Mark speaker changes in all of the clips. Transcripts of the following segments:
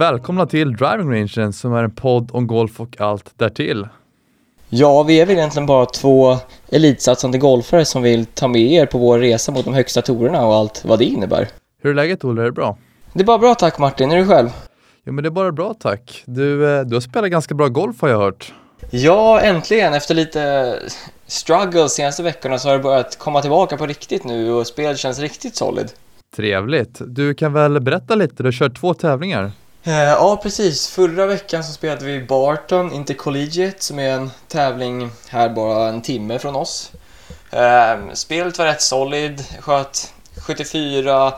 Speaker 1: välkomna till Driving Rangen som är en podd om golf och allt därtill.
Speaker 2: Ja, vi är väl egentligen bara två elitsatsande golfare som vill ta med er på vår resa mot de högsta torerna och allt vad det innebär.
Speaker 1: Hur är läget Olle? Är det bra?
Speaker 2: Det är bara bra tack Martin, är du själv?
Speaker 1: Jo men det är bara bra tack. Du, eh, du har spelat ganska bra golf har jag hört.
Speaker 2: Ja, äntligen! Efter lite struggle senaste veckorna så har det börjat komma tillbaka på riktigt nu och spelet känns riktigt solid.
Speaker 1: Trevligt. Du kan väl berätta lite, du har kört två tävlingar.
Speaker 2: Eh, ja, precis. Förra veckan så spelade vi Barton Intercollegiate som är en tävling här bara en timme från oss. Ehm, spelet var rätt solid, sköt 74.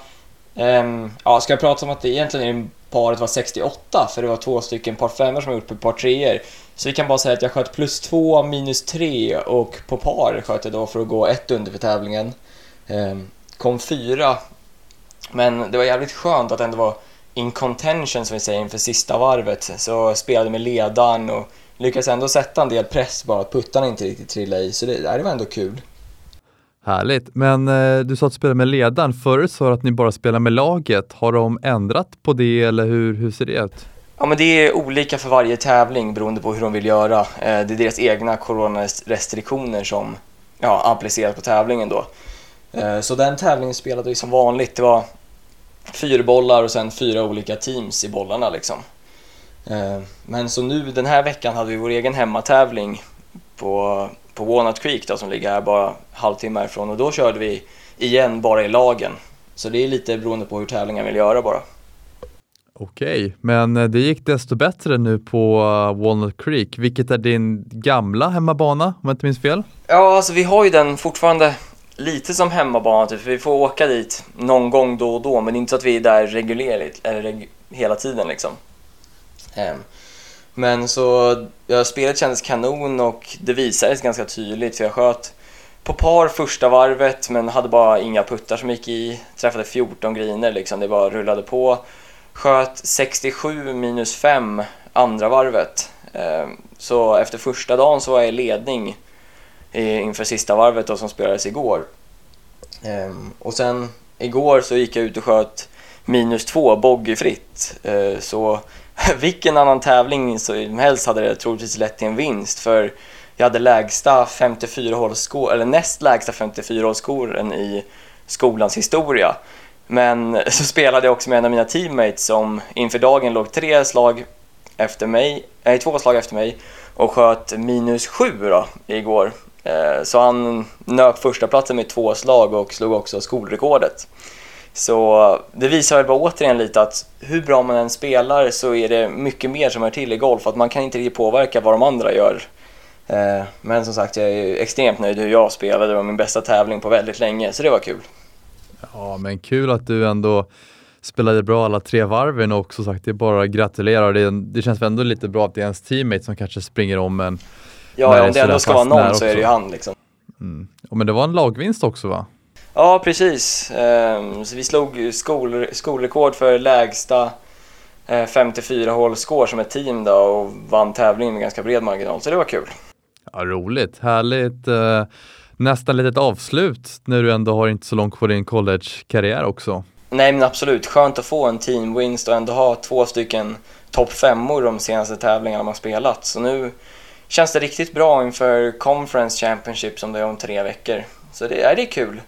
Speaker 2: Ehm, ja, ska jag prata om att det egentligen är paret var 68 för det var två stycken par femmor som har gjort på par treor. Så vi kan bara säga att jag sköt plus två, minus tre och på par sköt jag då för att gå ett under för tävlingen. Ehm, kom fyra. Men det var jävligt skönt att ändå vara in contention som vi säger inför sista varvet. Så spelade med ledaren och lyckades ändå sätta en del press bara att puttarna inte riktigt trillade i. Så det, det var ändå kul.
Speaker 1: Härligt, men eh, du sa att du spelade med ledaren. Förut sa du att ni bara spelar med laget. Har de ändrat på det eller hur, hur ser det ut?
Speaker 2: Ja, men det är olika för varje tävling beroende på hur de vill göra. Eh, det är deras egna coronarestriktioner som ja, appliceras på tävlingen då. Eh, så den tävlingen spelade vi som vanligt. Det var fyra bollar och sen fyra olika teams i bollarna liksom. Eh, men så nu den här veckan hade vi vår egen hemmatävling på, på Walnut Creek då, som ligger här bara halvtimme härifrån och då körde vi igen bara i lagen. Så det är lite beroende på hur tävlingen vill göra bara.
Speaker 1: Okej, men eh, det gick desto bättre nu på eh, Walnut Creek, vilket är din gamla hemmabana om jag inte minns fel?
Speaker 2: Ja, alltså vi har ju den fortfarande lite som hemmabana typ. Vi får åka dit någon gång då och då, men det är inte så att vi är där regulerligt, eller reg hela tiden liksom. Um, men så, ja, spelet kändes kanon och det visades ganska tydligt för jag sköt på par första varvet men hade bara inga puttar som gick i. Träffade 14 griner liksom, det bara rullade på. Sköt 67 minus 5 andra varvet. Um, så efter första dagen så var jag i ledning inför sista varvet då, som spelades igår. Ehm, och sen igår så gick jag ut och sköt minus två bogeyfritt. Ehm, så vilken annan tävling som helst hade det troligtvis lett till en vinst för jag hade lägsta 54 hålskor, eller näst lägsta 54 hålskoren i skolans historia. Men så spelade jag också med en av mina teammates som inför dagen låg tre slag efter mig, nej två slag efter mig och sköt minus sju då igår. Eh, så han nöp första platsen med två slag och slog också skolrekordet. Så det visar väl bara återigen lite att hur bra man än spelar så är det mycket mer som hör till i golf. Att man kan inte riktigt påverka vad de andra gör. Eh, men som sagt, jag är extremt nöjd hur jag spelade. Det var min bästa tävling på väldigt länge, så det var kul.
Speaker 1: Ja, men kul att du ändå spelade bra alla tre varven och som sagt, det är bara att gratulera. Det, det känns ändå lite bra att det är ens teammate som kanske springer om en
Speaker 2: Ja, om det ändå ska vara någon så är det ju han liksom.
Speaker 1: Mm. Men det var en lagvinst också va?
Speaker 2: Ja, precis. Ehm, så vi slog skol, skolrekord för lägsta 54 eh, hål score som ett team då och vann tävlingen med ganska bred marginal, så det var kul.
Speaker 1: Ja, roligt, härligt. Eh, nästan litet avslut när du ändå har inte så långt kvar din college-karriär också.
Speaker 2: Nej men absolut, skönt att få en teamvinst och ändå ha två stycken topp femmor de senaste tävlingarna man spelat. Så nu känns det riktigt bra inför Conference Championship som det är om tre veckor. Så det, är, det är kul.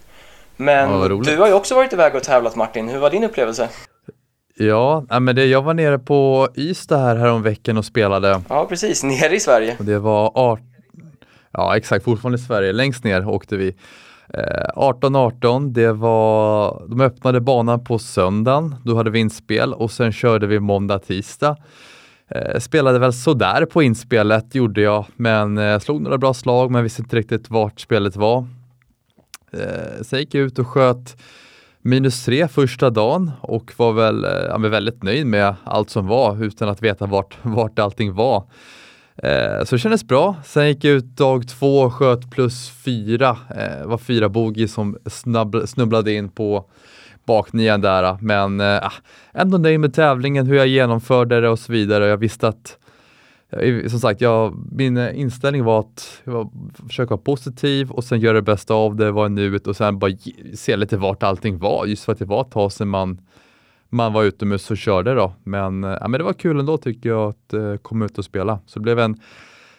Speaker 2: Men ja, du har ju också varit iväg och tävlat Martin. Hur var din upplevelse?
Speaker 1: Ja, men det, jag var nere på Ystad här, här om veckan och spelade.
Speaker 2: Ja, precis. Nere i Sverige.
Speaker 1: Och det var art... Ja, exakt. Fortfarande i Sverige. Längst ner åkte vi. 18-18, eh, det var... De öppnade banan på söndagen. Då hade vi inspel och sen körde vi måndag, tisdag. Eh, Eh, spelade väl sådär på inspelet gjorde jag, men eh, slog några bra slag men visste inte riktigt vart spelet var. Eh, sen gick jag ut och sköt minus tre första dagen och var väl eh, ja, väldigt nöjd med allt som var utan att veta vart, vart allting var. Eh, så det kändes bra. Sen gick jag ut dag två och sköt plus fyra. Eh, var fyra bogey som snabb, snubblade in på baknian där. Men äh, ändå nöjd med tävlingen, hur jag genomförde det och så vidare. Jag visste att som sagt, jag, min eh, inställning var att var, försöka vara positiv och sen göra det bästa av det, vara i nuet och sen bara se lite vart allting var. Just för att det var ett tag sedan man, man var utomhus och körde då. Men, eh, ja, men det var kul ändå tycker jag att eh, komma ut och spela. Så det blev en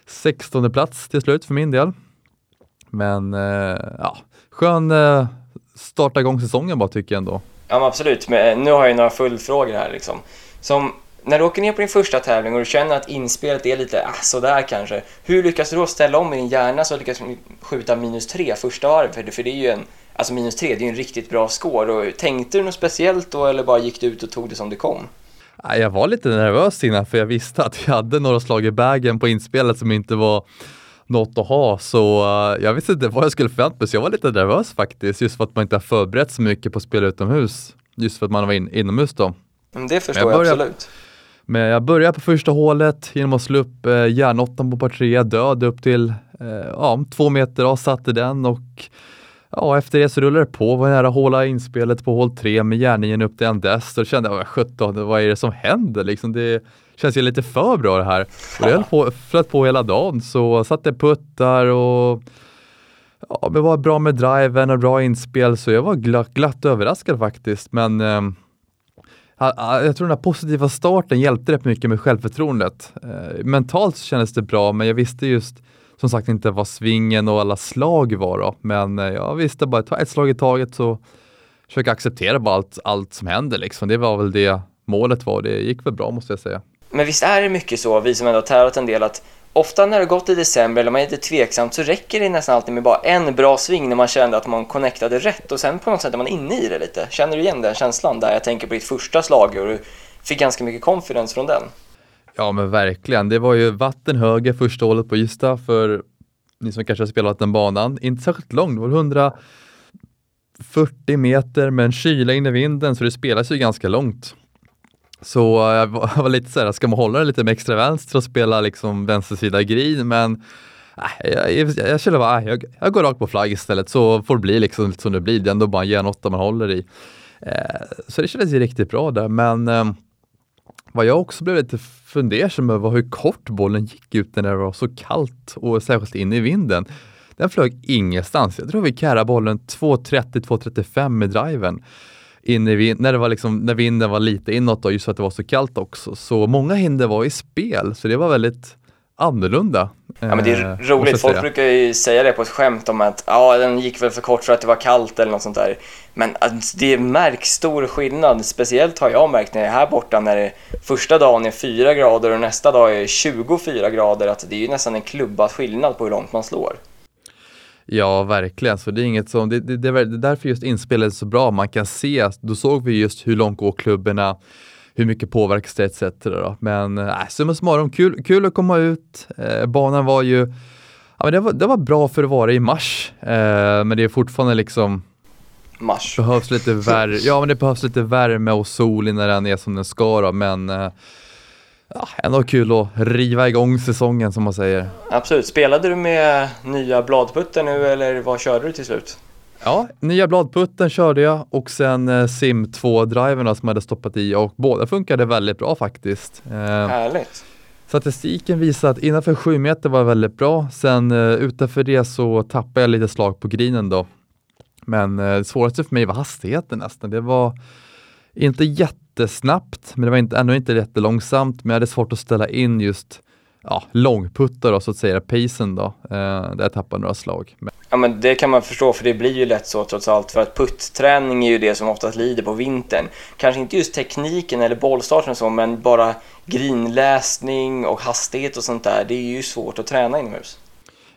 Speaker 1: 16 plats till slut för min del. Men eh, ja, skön eh, starta igång säsongen bara tycker jag ändå.
Speaker 2: Ja men absolut, men eh, nu har jag några följdfrågor här liksom. Som, när du åker ner på din första tävling och du känner att inspelet är lite ah, sådär kanske. Hur lyckas du då ställa om i din hjärna så att du lyckas skjuta minus tre första varvet? För, för det är ju en, alltså minus tre, det är ju en riktigt bra score. Och, tänkte du något speciellt då eller bara gick du ut och tog det som det kom?
Speaker 1: Jag var lite nervös innan för jag visste att jag hade några slag i bagen på inspelet som inte var något att ha. Så uh, jag visste inte vad jag skulle förvänta mig, så jag var lite nervös faktiskt. Just för att man inte har förberett så mycket på att spela utomhus. Just för att man var in, inomhus då.
Speaker 2: Men det förstår jag, jag absolut.
Speaker 1: Men jag började på första hålet genom att slå upp eh, järnåttan på par tre, död upp till eh, ja, två meter och satte den och ja, efter det så rullade det på, var nära håla inspelet på hål tre med järnien upp till en dess. Då kände jag, 17, vad är det som händer liksom? Det känns ju lite för bra det här. Och det höll på, flöt på hela dagen, så satte puttar och ja, det var bra med driven och bra inspel, så jag var glatt, glatt överraskad faktiskt. Men eh, jag tror den här positiva starten hjälpte rätt mycket med självförtroendet. Eh, mentalt kändes det bra, men jag visste just som sagt inte vad svingen och alla slag var då. Men eh, jag visste bara, ta ett slag i taget så försöka acceptera bara allt, allt som händer liksom. Det var väl det målet var. Det gick väl bra måste jag säga.
Speaker 2: Men visst är det mycket så, vi som ändå har tävlat en del, att ofta när det gått i december eller man är lite tveksam så räcker det nästan alltid med bara en bra sving när man kände att man connectade rätt och sen på något sätt är man inne i det lite. Känner du igen den känslan där? Jag tänker på ditt första slag och du fick ganska mycket confidence från den.
Speaker 1: Ja men verkligen. Det var ju vatten höger första hålet på Ystad för ni som kanske har spelat den banan. Inte särskilt lång, det var 140 meter med en kyla in i vinden så det spelas ju ganska långt. Så jag var lite så här, ska man hålla det lite med extra vänster och spela liksom vänstersida green men äh, jag, jag, jag känner bara, äh, jag, jag, går rakt på flagg istället så får det bli liksom som det blir. Det är ändå bara en järnåtta man håller i. Eh, så det kändes ju riktigt bra där men eh, vad jag också blev lite fundersam över var hur kort bollen gick ut när det var så kallt och särskilt in i vinden. Den flög ingenstans. Jag tror vi carrade bollen 2.30-2.35 med driven in i när, det var liksom, när vinden var lite inåt då, just för att det var så kallt också. Så många hinder var i spel, så det var väldigt annorlunda.
Speaker 2: Ja, men det är eh, roligt. Folk brukar ju säga det på ett skämt om att ja, den gick väl för kort för att det var kallt eller något sånt där. Men alltså, det märks stor skillnad. Speciellt har jag märkt när jag är här borta när det första dagen är 4 grader och nästa dag är 24 grader. Att det är ju nästan en klubbas skillnad på hur långt man slår.
Speaker 1: Ja, verkligen. Så det är inget som, det, det, det är därför just inspelet är så bra. Man kan se, då såg vi just hur långt går klubborna, hur mycket påverkas det etc. Då. Men äh, summa summarum, kul, kul att komma ut. Eh, banan var ju, ja, men det, var, det var bra för att vara i mars, eh, men det är fortfarande liksom
Speaker 2: Mars.
Speaker 1: Behövs lite värme, ja men det behövs lite värme och sol innan den är som den ska då, men eh, ja, ändå kul att riva igång säsongen som man säger.
Speaker 2: Absolut. Spelade du med nya bladputten nu eller vad körde du till slut?
Speaker 1: Ja, nya bladputten körde jag och sen eh, sim 2-driverna som jag hade stoppat i och båda funkade väldigt bra faktiskt.
Speaker 2: Eh, Härligt.
Speaker 1: Statistiken visar att innanför 7 meter var väldigt bra. Sen eh, utanför det så tappade jag lite slag på grinen då. Men det svåraste för mig var hastigheten nästan. Det var inte jättesnabbt, men det var inte, ännu inte jättelångsamt. Men jag hade svårt att ställa in just ja, långputtar då, så att säga, pacen då, eh, där jag tappade några slag. Men...
Speaker 2: Ja men det kan man förstå för det blir ju lätt så trots allt för att putträning är ju det som oftast lider på vintern. Kanske inte just tekniken eller bollstarten och så men bara grinläsning och hastighet och sånt där, det är ju svårt att träna inomhus.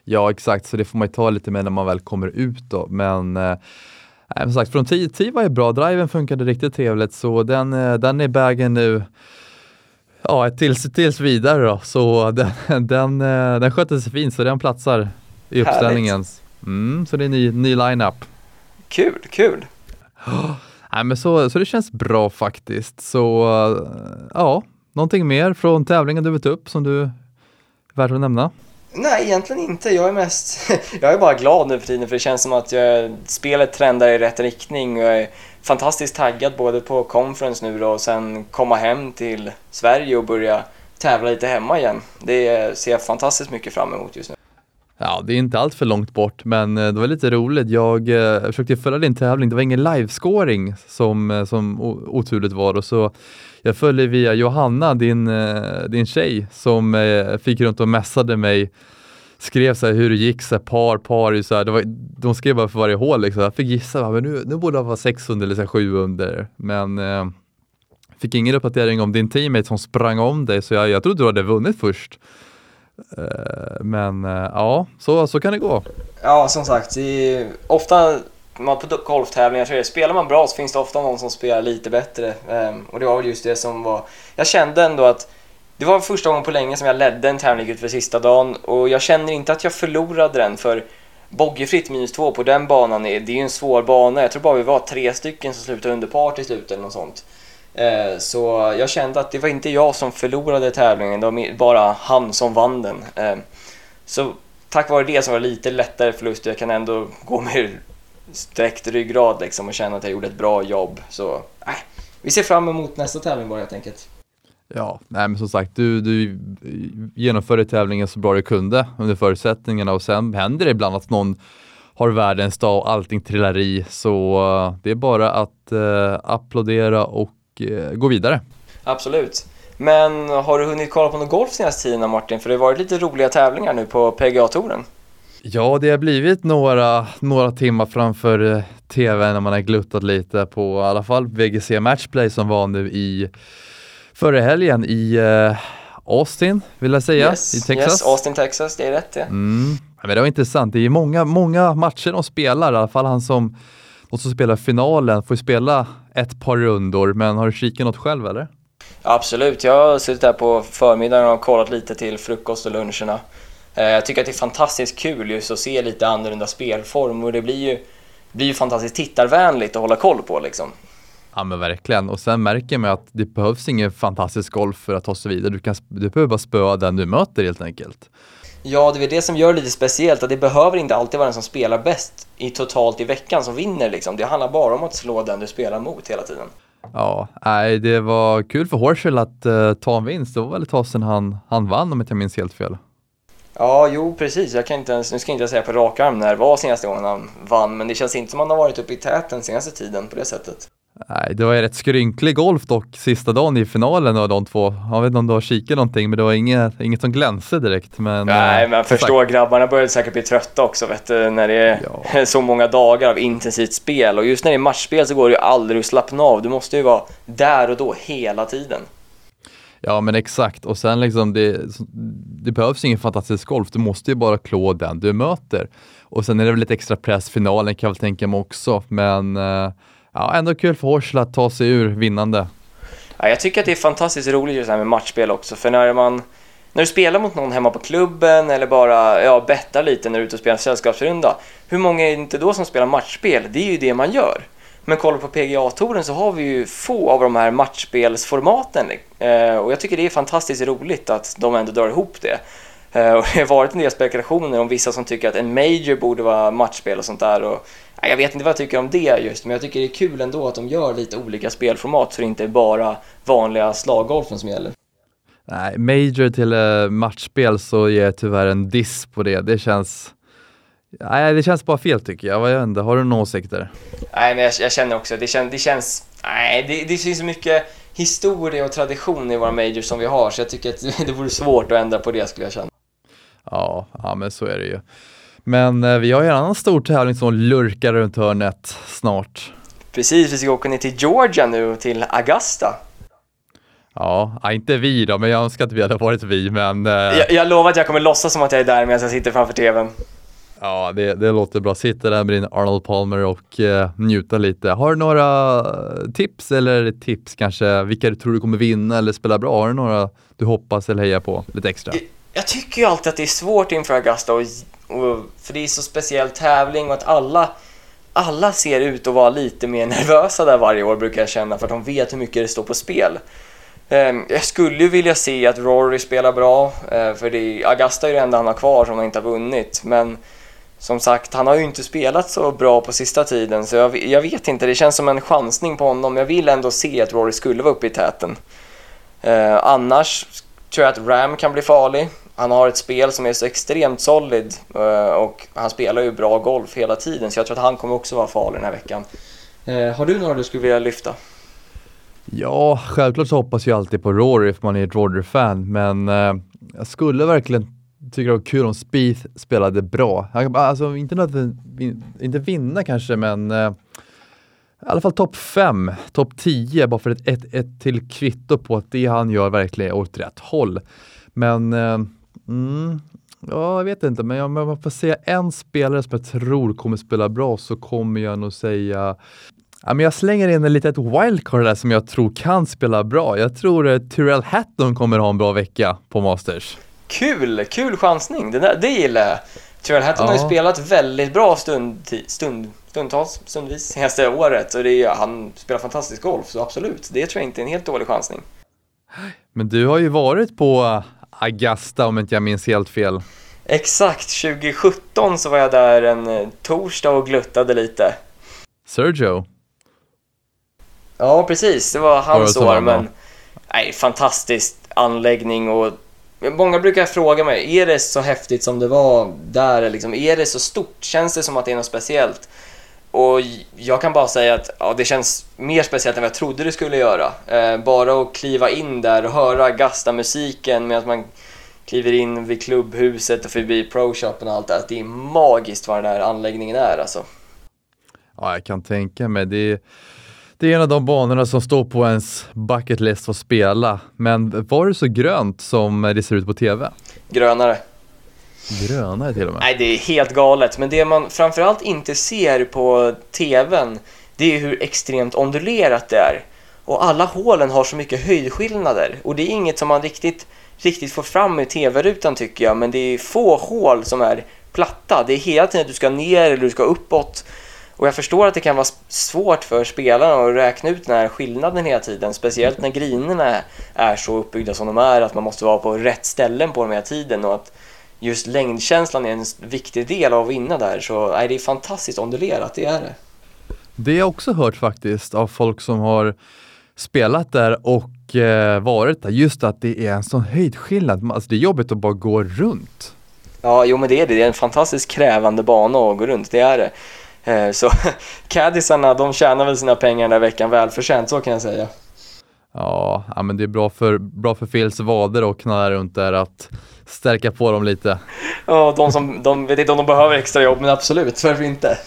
Speaker 1: Ja exakt, så det får man ju ta lite med när man väl kommer ut då. Men eh, som sagt, från 10 10 var ju bra, driven funkade riktigt trevligt så den, eh, den är bagen nu ja, tills, tills vidare då. Så den, den, eh, den sköter sig fint så den platsar i uppställningen. Mm, så det är ny, ny line-up.
Speaker 2: Kul, kul!
Speaker 1: Nej, men så, så det känns bra faktiskt. Så ja, någonting mer från tävlingen du vet upp som du är värt att nämna?
Speaker 2: Nej, egentligen inte. Jag är mest... jag är bara glad nu för tiden för det känns som att jag, spelet trendar i rätt riktning. Och jag är fantastiskt taggad både på conference nu då och sen komma hem till Sverige och börja tävla lite hemma igen. Det ser jag fantastiskt mycket fram emot just nu.
Speaker 1: Ja, det är inte allt för långt bort, men eh, det var lite roligt. Jag eh, försökte följa din tävling. Det var ingen livescoring som, eh, som oturligt var och så jag följer via Johanna, din, eh, din tjej, som eh, fick runt och mässade mig skrev så här hur det gick, så här, par, par, så här, det var, de skrev bara för varje hål liksom. Jag fick gissa, men nu, nu borde det vara 600 eller 700. Men eh, fick ingen uppdatering om din teammate som sprang om dig, så jag, jag trodde du hade vunnit först. Eh, men eh, ja, så, så kan det gå.
Speaker 2: Ja, som sagt, ofta man på golftävlingar så är det, spelar man bra så finns det ofta någon som spelar lite bättre. Ehm, och det var väl just det som var, jag kände ändå att det var första gången på länge som jag ledde en tävling ut för sista dagen och jag känner inte att jag förlorade den för Bogeyfritt minus två på den banan, är, det är ju en svår bana. Jag tror bara vi var tre stycken som slutade under par till slut eller något sånt. Ehm, så jag kände att det var inte jag som förlorade tävlingen, det var bara han som vann den. Ehm, så tack vare det så var det lite lättare förlust jag kan ändå gå med sträckt ryggrad liksom och känna att jag gjorde ett bra jobb. Så äh, vi ser fram emot nästa tävling bara helt enkelt.
Speaker 1: Ja, nej men som sagt, du, du genomförde tävlingen så bra du kunde under förutsättningarna och sen händer det ibland att någon har världens dag och allting trillar i. Så uh, det är bara att uh, applådera och uh, gå vidare.
Speaker 2: Absolut. Men har du hunnit kolla på någon golf senaste tiden Martin? För det har varit lite roliga tävlingar nu på PGA-touren.
Speaker 1: Ja, det har blivit några, några timmar framför eh, tv när man har gluttat lite på i alla fall VGC Matchplay som var nu i förra helgen i uh, Austin, vill jag säga,
Speaker 2: yes,
Speaker 1: i Texas.
Speaker 2: Yes, Austin, Texas, det är rätt det.
Speaker 1: Mm. Men det var intressant, det är många, många matcher de spelar, i alla fall han som, de som spelar finalen får spela ett par rundor, men har du kikat något själv eller?
Speaker 2: Absolut, jag har suttit där på förmiddagen och kollat lite till frukost och luncherna. Eh, jag tycker att det är fantastiskt kul just att se lite annorlunda spelform och det blir ju, blir ju fantastiskt tittarvänligt att hålla koll på liksom.
Speaker 1: Ja men verkligen och sen märker man att det behövs ingen fantastisk golf för att ta sig vidare. Du, kan, du behöver bara spöa den du möter helt enkelt.
Speaker 2: Ja, det är det som gör det lite speciellt, att det behöver inte alltid vara den som spelar bäst i totalt i veckan som vinner liksom. Det handlar bara om att slå den du spelar mot hela tiden.
Speaker 1: Ja, nej, det var kul för Horschel att uh, ta en vinst. Det var väl ett tag sedan han, han vann om jag inte minns helt fel.
Speaker 2: Ja, jo precis. Jag kan inte ens, nu ska jag inte säga på rak arm när det var senaste gången han vann, men det känns inte som han har varit uppe i täten senaste tiden på det sättet.
Speaker 1: Nej, det var ju rätt skrynklig golf dock sista dagen i finalen av de två. Jag vet inte om du har kikat någonting, men det var inget, inget som glänste direkt. Men,
Speaker 2: Nej, men förstår grabbarna började säkert bli trötta också vet du, när det är ja. så många dagar av intensivt spel. Och just när det är matchspel så går det ju aldrig att slappna av. Du måste ju vara där och då hela tiden.
Speaker 1: Ja men exakt och sen liksom det, det behövs ingen fantastisk golf, du måste ju bara klå den du möter. Och sen är det väl lite extra press finalen kan jag väl tänka mig också, men eh, ja, ändå kul för Horsla att ta sig ur vinnande.
Speaker 2: Ja, jag tycker att det är fantastiskt roligt just det här med matchspel också, för när man när du spelar mot någon hemma på klubben eller bara ja, bettar lite när du är ute och spelar en sällskapsrunda, hur många är det inte då som spelar matchspel? Det är ju det man gör. Men kollar på PGA-touren så har vi ju få av de här matchspelsformaten eh, och jag tycker det är fantastiskt roligt att de ändå drar ihop det. Eh, och det har varit en del spekulationer om vissa som tycker att en major borde vara matchspel och sånt där. Och, jag vet inte vad jag tycker om det just, men jag tycker det är kul ändå att de gör lite olika spelformat så det inte är bara vanliga slaggolfen som gäller.
Speaker 1: Nej, major till eh, matchspel så ger jag tyvärr en diss på det. Det känns Nej, det känns bara fel tycker jag. Vad jag Har du någon åsikt där?
Speaker 2: Nej, men jag, jag känner också, det, kän, det känns... Nej, det, det finns så mycket historia och tradition i våra majors som vi har, så jag tycker att det vore svårt att ändra på det skulle jag känna.
Speaker 1: Ja, ja men så är det ju. Men eh, vi har ju en annan stor tävling som lurkar runt hörnet snart.
Speaker 2: Precis, vi ska åka ner till Georgia nu, till Augusta.
Speaker 1: Ja, inte vi då, men jag önskar att vi hade varit vi, men... Eh...
Speaker 2: Jag, jag lovar att jag kommer låtsas som att jag är där medan jag sitter framför TVn.
Speaker 1: Ja, det, det låter bra. Sitta där med din Arnold Palmer och eh, njuta lite. Har du några tips eller tips kanske? Vilka du tror du kommer vinna eller spela bra? Har du några du hoppas eller hejar på lite extra?
Speaker 2: Jag, jag tycker ju alltid att det är svårt inför Augusta och, och, för det är så speciell tävling och att alla alla ser ut att vara lite mer nervösa där varje år brukar jag känna för att de vet hur mycket det står på spel. Ehm, jag skulle ju vilja se att Rory spelar bra, eh, för det, Augusta är det enda han har kvar som han inte har vunnit, men som sagt, han har ju inte spelat så bra på sista tiden så jag, jag, vet inte, det känns som en chansning på honom. Jag vill ändå se att Rory skulle vara uppe i täten. Eh, annars tror jag att Ram kan bli farlig. han har ett spel som är så extremt solid eh, och han spelar ju bra golf hela tiden så jag tror att han kommer också vara farlig den här veckan. Eh, har du några du skulle vilja lyfta?
Speaker 1: Ja, självklart så hoppas jag alltid på Rory för man är ett Rory-fan, men eh, jag skulle verkligen Tycker det var kul om Spieth spelade bra. Alltså inte, inte vinna kanske, men eh, i alla fall topp 5, topp 10, bara för ett, ett, ett till kvitto på att det han gör verkligen är åt rätt håll. Men eh, mm, ja, jag vet inte, men om jag får säga en spelare som jag tror kommer spela bra så kommer jag nog säga Ja, men jag slänger in en litet wildcard där som jag tror kan spela bra. Jag tror att eh, Tyrell Hatton kommer ha en bra vecka på Masters.
Speaker 2: Kul! Kul chansning! Det, där, det gillar jag. Tyrell Hatton ja. har ju spelat väldigt bra stund, stund, stundtals, stundvis senaste året och det är, han spelar fantastisk golf, så absolut, det tror jag inte är en helt dålig chansning.
Speaker 1: Men du har ju varit på Augusta om inte jag minns helt fel.
Speaker 2: Exakt, 2017 så var jag där en eh, torsdag och gluttade lite.
Speaker 1: Sergio?
Speaker 2: Ja, precis. Det var hans år, men nej, fantastisk anläggning och Många brukar fråga mig, är det så häftigt som det var där? Liksom, är det så stort? Känns det som att det är något speciellt? Och jag kan bara säga att ja, det känns mer speciellt än vad jag trodde det skulle göra. Eh, bara att kliva in där och höra Gasta-musiken medan man kliver in vid klubbhuset och förbi pro-shoppen och allt det Det är magiskt vad den här anläggningen är alltså.
Speaker 1: Ja, jag kan tänka mig. Det är det är en av de banorna som står på ens bucket list att spela. Men var det så grönt som det ser ut på TV?
Speaker 2: Grönare.
Speaker 1: Grönare till och med?
Speaker 2: Nej, det är helt galet. Men det man framförallt inte ser på TVn, det är hur extremt ondulerat det är. Och alla hålen har så mycket höjdskillnader. Och det är inget som man riktigt, riktigt får fram i TV-rutan tycker jag. Men det är få hål som är platta. Det är hela tiden att du ska ner eller du ska uppåt. Och jag förstår att det kan vara svårt för spelarna att räkna ut den här skillnaden hela tiden, speciellt när grinerna är så uppbyggda som de är, att man måste vara på rätt ställen på dem hela tiden och att just längdkänslan är en viktig del av att vinna där. Så nej, det är fantastiskt ondulerat, det är det.
Speaker 1: Det har jag också hört faktiskt av folk som har spelat där och eh, varit där, just att det är en sån höjdskillnad. Alltså det är jobbigt att bara gå runt.
Speaker 2: Ja, jo men det är det. Det är en fantastiskt krävande bana att gå runt, det är det. Eh, så caddisarna, de tjänar väl sina pengar den här veckan välförtjänt, så kan jag säga.
Speaker 1: Ja, ja men det är bra för, bra för Phils vader och knalla runt där att stärka på dem lite.
Speaker 2: Ja, de som, de vet inte om de behöver extra jobb, men absolut, varför inte?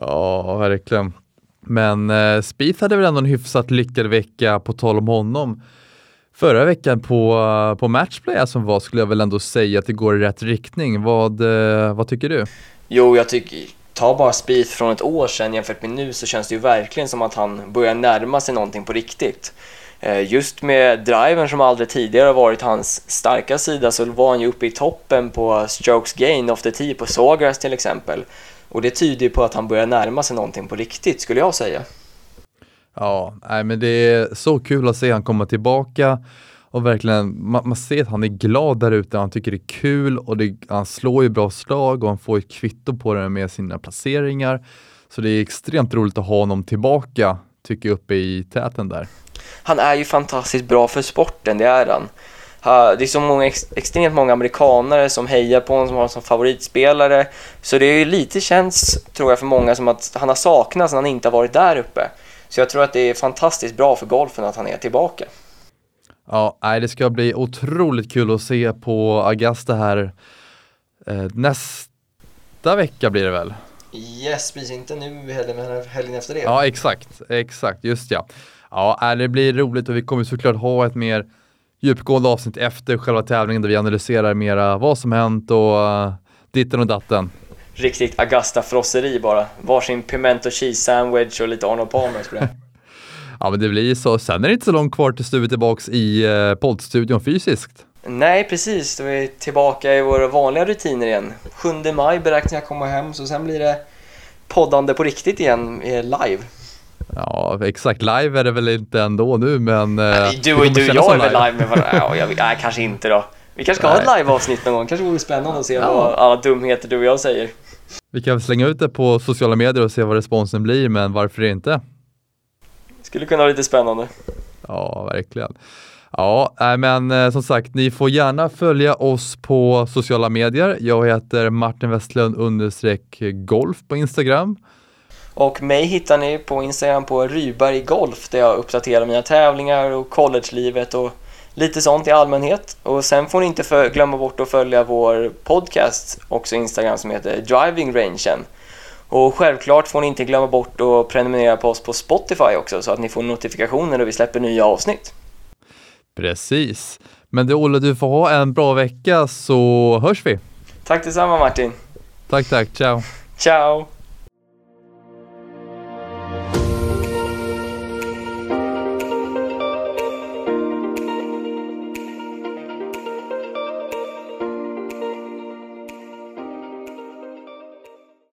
Speaker 1: Ja, verkligen. Men eh, Spieth hade väl ändå en hyfsat lyckad vecka på tal om honom. Förra veckan på, på matchplay som var skulle jag väl ändå säga att det går i rätt riktning. Vad, eh, vad tycker du?
Speaker 2: Jo, jag tycker ta bara Spieth från ett år sedan jämfört med nu så känns det ju verkligen som att han börjar närma sig någonting på riktigt. Eh, just med driven som aldrig tidigare har varit hans starka sida så var han ju uppe i toppen på strokes gain of the tee på Sawgrass till exempel. Och det tyder ju på att han börjar närma sig någonting på riktigt skulle jag säga.
Speaker 1: Ja, nej, men det är så kul att se han komma tillbaka och verkligen, man, man, ser att han är glad där ute, han tycker det är kul och det, han slår ju bra slag och han får ett kvitto på det med sina placeringar. Så det är extremt roligt att ha honom tillbaka, tycker jag, uppe i täten där.
Speaker 2: Han är ju fantastiskt bra för sporten, det är han. Det är så många, extremt många amerikanare som hejar på honom, som har honom som favoritspelare. Så det är ju lite känns, tror jag, för många som att han har saknats när han inte har varit där uppe. Så jag tror att det är fantastiskt bra för golfen att han är tillbaka.
Speaker 1: Ja, nej, det ska bli otroligt kul att se på Augusta här eh, nästa vecka blir det väl?
Speaker 2: Yes, precis inte nu heller, men helgen efter det.
Speaker 1: Ja, exakt, exakt, just ja. Ja, det blir roligt och vi kommer såklart ha ett mer djupgående avsnitt efter själva tävlingen där vi analyserar mera vad som hänt och uh, ditten och datten.
Speaker 2: Riktigt Augusta-frosseri bara. Varsin pimento cheese sandwich och lite Arnold Palmer på det.
Speaker 1: Ja, men det blir så. Sen är det inte så långt kvar tills du är tillbaks i eh, poddstudion fysiskt.
Speaker 2: Nej, precis. Då är vi tillbaka i våra vanliga rutiner igen. 7 maj beräknar jag komma hem, så sen blir det poddande på riktigt igen, live.
Speaker 1: Ja, exakt. Live är det väl inte ändå nu, men...
Speaker 2: Eh, nej, du och du, jag är väl live med varandra? Ja, jag, nej, kanske inte då. Vi kanske ska nej. ha ett live-avsnitt någon gång. kanske vore spännande att se ja. vad alla dumheter du och jag säger.
Speaker 1: Vi kan slänga ut det på sociala medier och se vad responsen blir, men varför inte?
Speaker 2: Skulle kunna vara lite spännande.
Speaker 1: Ja, verkligen. Ja, men eh, som sagt, ni får gärna följa oss på sociala medier. Jag heter Martin Westlund understreck golf på Instagram.
Speaker 2: Och mig hittar ni på Instagram på Ryberg Golf där jag uppdaterar mina tävlingar och collegelivet och lite sånt i allmänhet. Och sen får ni inte för, glömma bort att följa vår podcast, också Instagram, som heter Driving Rangen. Och självklart får ni inte glömma bort att prenumerera på oss på Spotify också så att ni får notifikationer när vi släpper nya avsnitt.
Speaker 1: Precis. Men det Olle, du får ha en bra vecka så hörs vi.
Speaker 2: Tack detsamma Martin.
Speaker 1: Tack, tack. Ciao.
Speaker 2: Ciao.